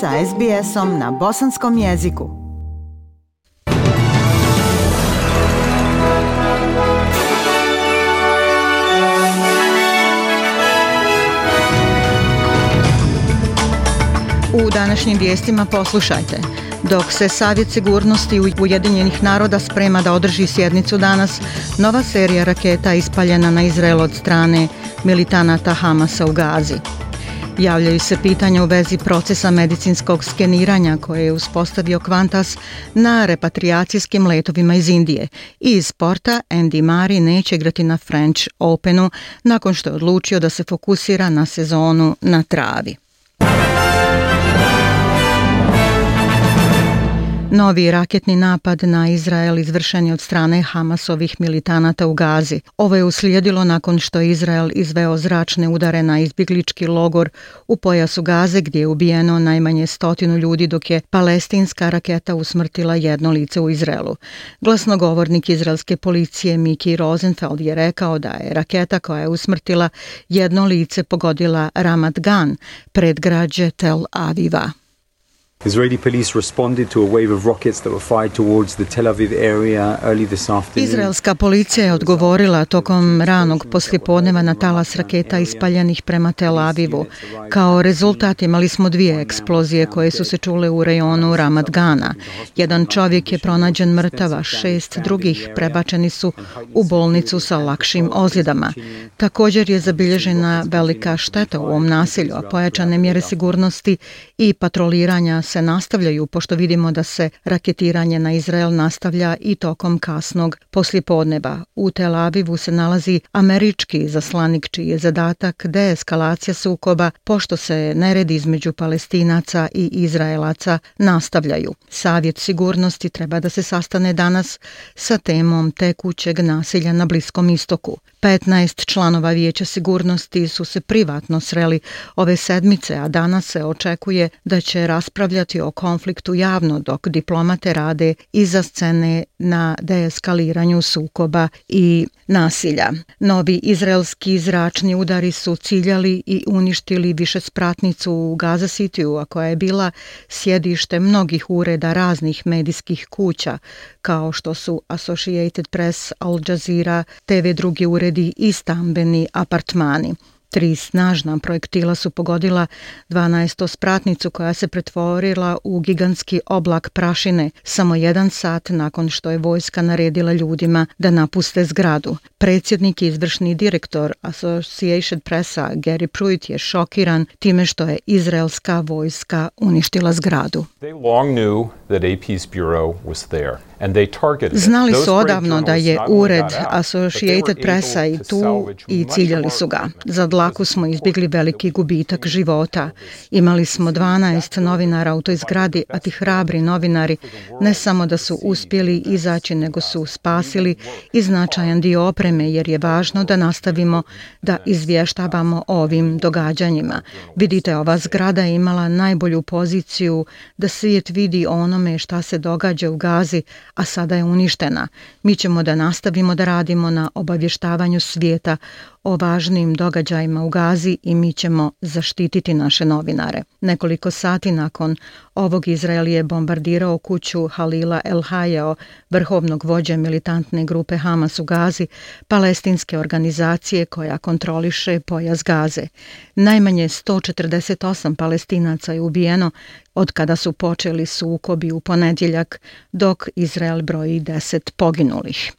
sa SBS-om na bosanskom jeziku. U današnjim vijestima poslušajte. Dok se Savjet sigurnosti u Ujedinjenih naroda sprema da održi sjednicu danas, nova serija raketa ispaljena na Izrael od strane militanata Hamasa u Gazi. Javljaju se pitanja u vezi procesa medicinskog skeniranja koje je uspostavio Kvantas na repatriacijskim letovima iz Indije. I iz sporta Andy Mari neće igrati na French Openu nakon što je odlučio da se fokusira na sezonu na travi. Muzika Novi raketni napad na Izrael izvršen je od strane Hamasovih militanata u Gazi. Ovo je uslijedilo nakon što je Izrael izveo zračne udare na izbjeglički logor u pojasu Gaze gdje je ubijeno najmanje stotinu ljudi dok je palestinska raketa usmrtila jedno lice u Izraelu. Glasnogovornik izraelske policije Miki Rosenfeld je rekao da je raketa koja je usmrtila jedno lice pogodila Ramat Gan, predgrađe Tel Aviva. Izraelska policija je odgovorila tokom ranog poslipodneva na talas raketa ispaljenih prema Tel Avivu. Kao rezultat imali smo dvije eksplozije koje su se čule u rejonu Ramat Gana. Jedan čovjek je pronađen mrtav, a šest drugih prebačeni su u bolnicu sa lakšim ozljedama. Također je zabilježena velika šteta u ovom nasilju, a pojačane mjere sigurnosti i patroliranja se nastavljaju pošto vidimo da se raketiranje na Izrael nastavlja i tokom kasnog poslipodneba. U Tel Avivu se nalazi američki zaslanik čiji je zadatak deeskalacija sukoba pošto se neredi između palestinaca i izraelaca nastavljaju. Savjet sigurnosti treba da se sastane danas sa temom tekućeg nasilja na Bliskom istoku. 15 članova Vijeća sigurnosti su se privatno sreli ove sedmice, a danas se očekuje da će raspravljati o konfliktu javno dok diplomate rade iza scene na deeskaliranju sukoba i nasilja. Novi izraelski zračni udari su ciljali i uništili više spratnicu u Gaza city a koja je bila sjedište mnogih ureda raznih medijskih kuća, kao što su Associated Press, Al Jazeera, TV drugi ured privredi i stambeni apartmani. Tri snažna projektila su pogodila 12. spratnicu koja se pretvorila u gigantski oblak prašine samo jedan sat nakon što je vojska naredila ljudima da napuste zgradu. Predsjednik i izvršni direktor Association Pressa Gary Pruitt je šokiran time što je izraelska vojska uništila zgradu. They long knew that AP's bureau was there. Znali su odavno da je ured Associated Pressa i tu i ciljali su ga. Za dlaku smo izbjegli veliki gubitak života. Imali smo 12 novinara u toj zgradi, a ti hrabri novinari ne samo da su uspjeli izaći, nego su spasili i značajan dio opreme, jer je važno da nastavimo da izvještavamo o ovim događanjima. Vidite, ova zgrada je imala najbolju poziciju da svijet vidi onome šta se događa u Gazi, a sada je uništena. Mi ćemo da nastavimo da radimo na obavještavanju svijeta o važnim događajima u Gazi i mi ćemo zaštititi naše novinare. Nekoliko sati nakon ovog Izrael je bombardirao kuću Halila El Hayao, vrhovnog vođe militantne grupe Hamas u Gazi, palestinske organizacije koja kontroliše pojaz Gaze. Najmanje 148 palestinaca je ubijeno od kada su počeli sukobi u ponedjeljak, dok Izrael broji 10 poginulih.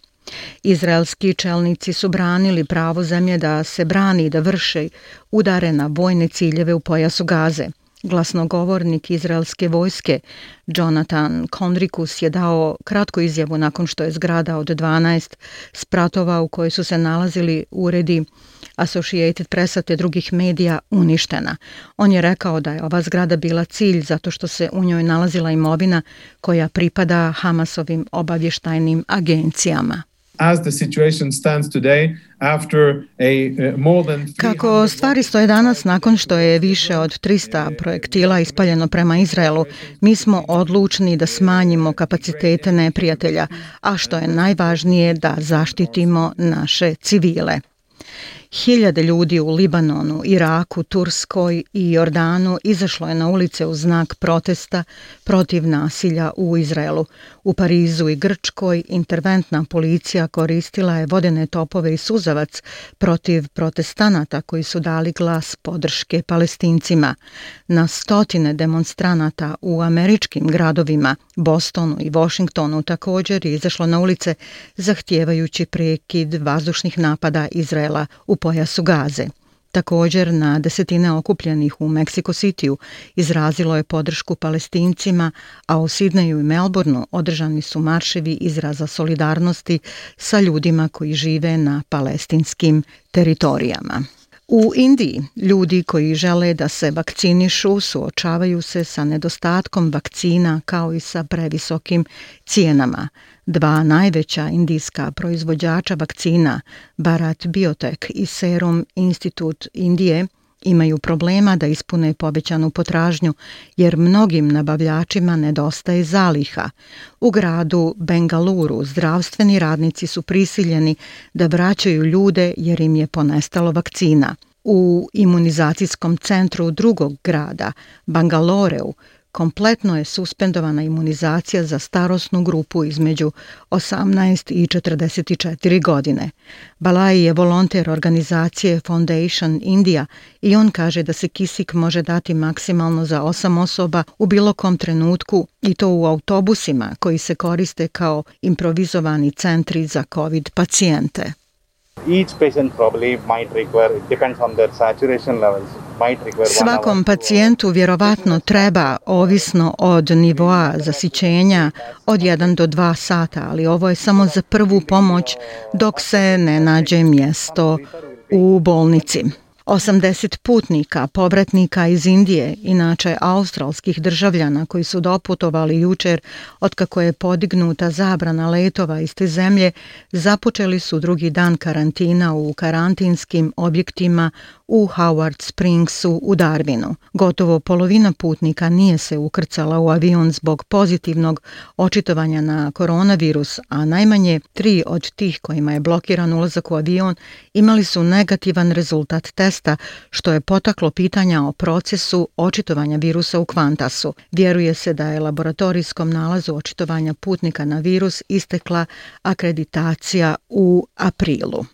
Izraelski čelnici su branili pravo zemlje da se brani i da vrše udare na bojne ciljeve u pojasu gaze. Glasnogovornik izraelske vojske Jonathan Kondrikus je dao kratku izjavu nakon što je zgrada od 12 spratova u kojoj su se nalazili uredi Associated Pressa te drugih medija uništena. On je rekao da je ova zgrada bila cilj zato što se u njoj nalazila imovina koja pripada Hamasovim obavještajnim agencijama as the situation stands today after a uh, more than 300... Kako stvari stoje danas nakon što je više od 300 projektila ispaljeno prema Izraelu, mi smo odlučni da smanjimo kapacitete neprijatelja, a što je najvažnije da zaštitimo naše civile. Hiljade ljudi u Libanonu, Iraku, Turskoj i Jordanu izašlo je na ulice u znak protesta protiv nasilja u Izraelu. U Parizu i Grčkoj interventna policija koristila je vodene topove i suzavac protiv protestanata koji su dali glas podrške palestincima. Na stotine demonstranata u američkim gradovima, Bostonu i Washingtonu također izašlo na ulice zahtijevajući prekid vazdušnih napada Izraela u pojasu Gaze. Također na desetine okupljenih u Mexico Cityu izrazilo je podršku palestincima, a u Sidneju i Melbourneu održani su marševi izraza solidarnosti sa ljudima koji žive na palestinskim teritorijama. U Indiji ljudi koji žele da se vakcinišu suočavaju se sa nedostatkom vakcina kao i sa previsokim cijenama. Dva najveća indijska proizvođača vakcina, Bharat Biotech i Serum Institut Indije, imaju problema da ispune povećanu potražnju jer mnogim nabavljačima nedostaje zaliha. U gradu Bengaluru zdravstveni radnici su prisiljeni da vraćaju ljude jer im je ponestalo vakcina. U imunizacijskom centru drugog grada, Bangaloreu, kompletno je suspendovana imunizacija za starosnu grupu između 18 i 44 godine. Balaji je volonter organizacije Foundation India i on kaže da se kisik može dati maksimalno za 8 osoba u bilo kom trenutku i to u autobusima koji se koriste kao improvizovani centri za COVID pacijente. Each patient probably might require, it depends on their saturation levels, Svakom pacijentu vjerovatno treba, ovisno od nivoa zasićenja, od 1 do 2 sata, ali ovo je samo za prvu pomoć dok se ne nađe mjesto u bolnici. 80 putnika, povratnika iz Indije, inače australskih državljana koji su doputovali jučer od kako je podignuta zabrana letova iz te zemlje, započeli su drugi dan karantina u karantinskim objektima u Howard Springsu u Darwinu. Gotovo polovina putnika nije se ukrcala u avion zbog pozitivnog očitovanja na koronavirus, a najmanje tri od tih kojima je blokiran ulazak u avion imali su negativan rezultat testa, što je potaklo pitanja o procesu očitovanja virusa u Kvantasu. Vjeruje se da je laboratorijskom nalazu očitovanja putnika na virus istekla akreditacija u aprilu.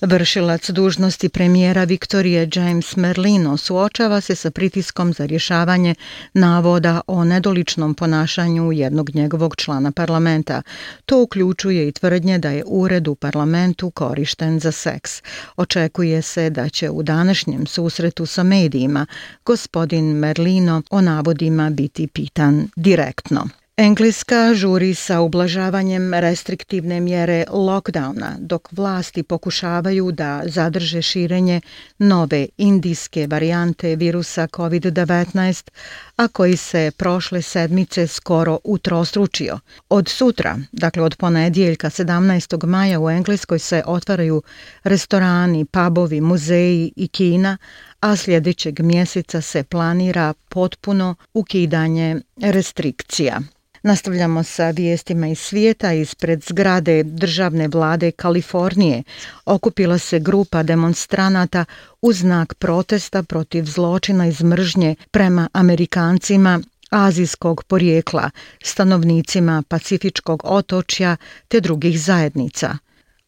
Vršilac dužnosti premijera Viktorije James Merlino suočava se sa pritiskom za rješavanje navoda o nedoličnom ponašanju jednog njegovog člana parlamenta. To uključuje i tvrdnje da je ured u parlamentu korišten za seks. Očekuje se da će u današnjem susretu sa medijima gospodin Merlino o navodima biti pitan direktno. Engleska žuri sa ublažavanjem restriktivne mjere lockdowna dok vlasti pokušavaju da zadrže širenje nove indijske varijante virusa COVID-19, a koji se prošle sedmice skoro utrostručio. Od sutra, dakle od ponedjeljka 17. maja u Engleskoj se otvaraju restorani, pubovi, muzeji i kina, a sljedećeg mjeseca se planira potpuno ukidanje restrikcija. Nastavljamo sa vijestima iz svijeta ispred zgrade državne vlade Kalifornije. Okupila se grupa demonstranata u znak protesta protiv zločina iz mržnje prema Amerikancima azijskog porijekla, stanovnicima Pacifičkog otočja te drugih zajednica.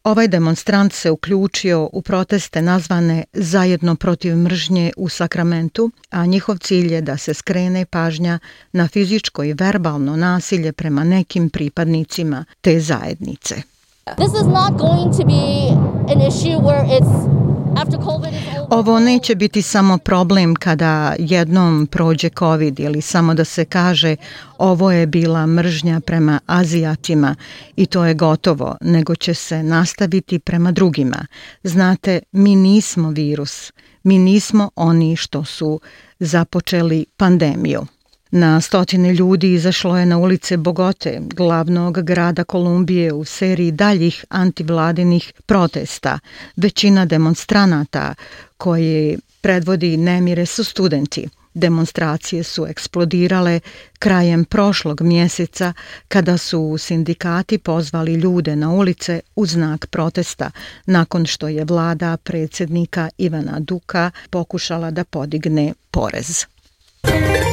Ovaj demonstrant se uključio u proteste nazvane Zajedno protiv mržnje u Sakramentu, a njihov cilj je da se skrene pažnja na fizičko i verbalno nasilje prema nekim pripadnicima te zajednice. This is not going to be an issue where it's Ovo neće biti samo problem kada jednom prođe COVID ili samo da se kaže ovo je bila mržnja prema Azijatima i to je gotovo, nego će se nastaviti prema drugima. Znate, mi nismo virus, mi nismo oni što su započeli pandemiju. Na stotine ljudi izašlo je na ulice Bogote, glavnog grada Kolumbije u seriji daljih antivladinih protesta. Većina demonstranata koje predvodi nemire su studenti. Demonstracije su eksplodirale krajem prošlog mjeseca kada su sindikati pozvali ljude na ulice u znak protesta nakon što je vlada predsjednika Ivana Duka pokušala da podigne porez. Muzika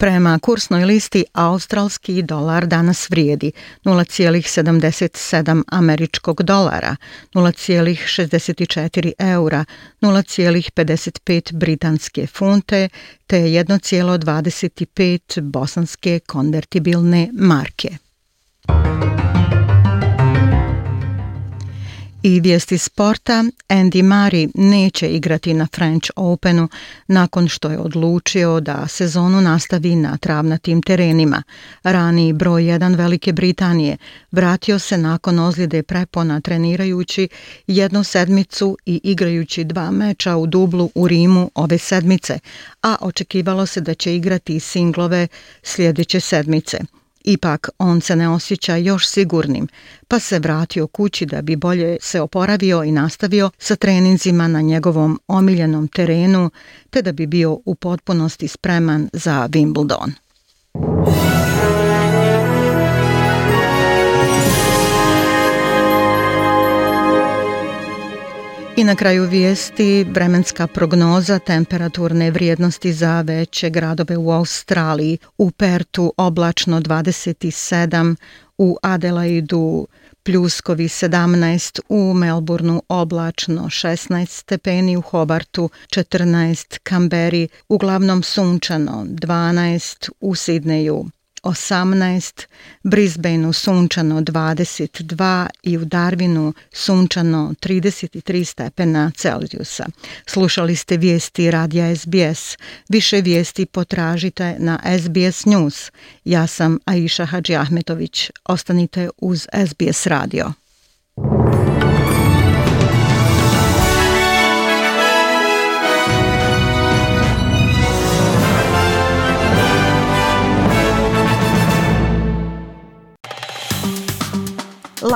Prema kursnoj listi australski dolar danas vrijedi 0,77 američkog dolara, 0,64 eura, 0,55 britanske funte te 1,25 bosanske konvertibilne marke. Muzika I vijesti sporta, Andy Murray neće igrati na French Openu nakon što je odlučio da sezonu nastavi na travnatim terenima. Rani broj 1 Velike Britanije vratio se nakon ozljede prepona trenirajući jednu sedmicu i igrajući dva meča u dublu u Rimu ove sedmice, a očekivalo se da će igrati singlove sljedeće sedmice. Ipak on se ne osjeća još sigurnim, pa se vratio kući da bi bolje se oporavio i nastavio sa treninzima na njegovom omiljenom terenu, te da bi bio u potpunosti spreman za Wimbledon. Muzika I na kraju vijesti, vremenska prognoza temperaturne vrijednosti za veće gradove u Australiji. U Pertu oblačno 27, u Adelaidu pljuskovi 17, u Melbourneu oblačno 16 stepeni, u Hobartu 14, Kamberi uglavnom sunčano 12, u Sidneju 18, Brisbane u sunčano 22 i u Darwinu sunčano 33 stepena Celzijusa. Slušali ste vijesti radija SBS. Više vijesti potražite na SBS News. Ja sam Aisha Hadži Ahmetović. Ostanite uz SBS radio. Thank you.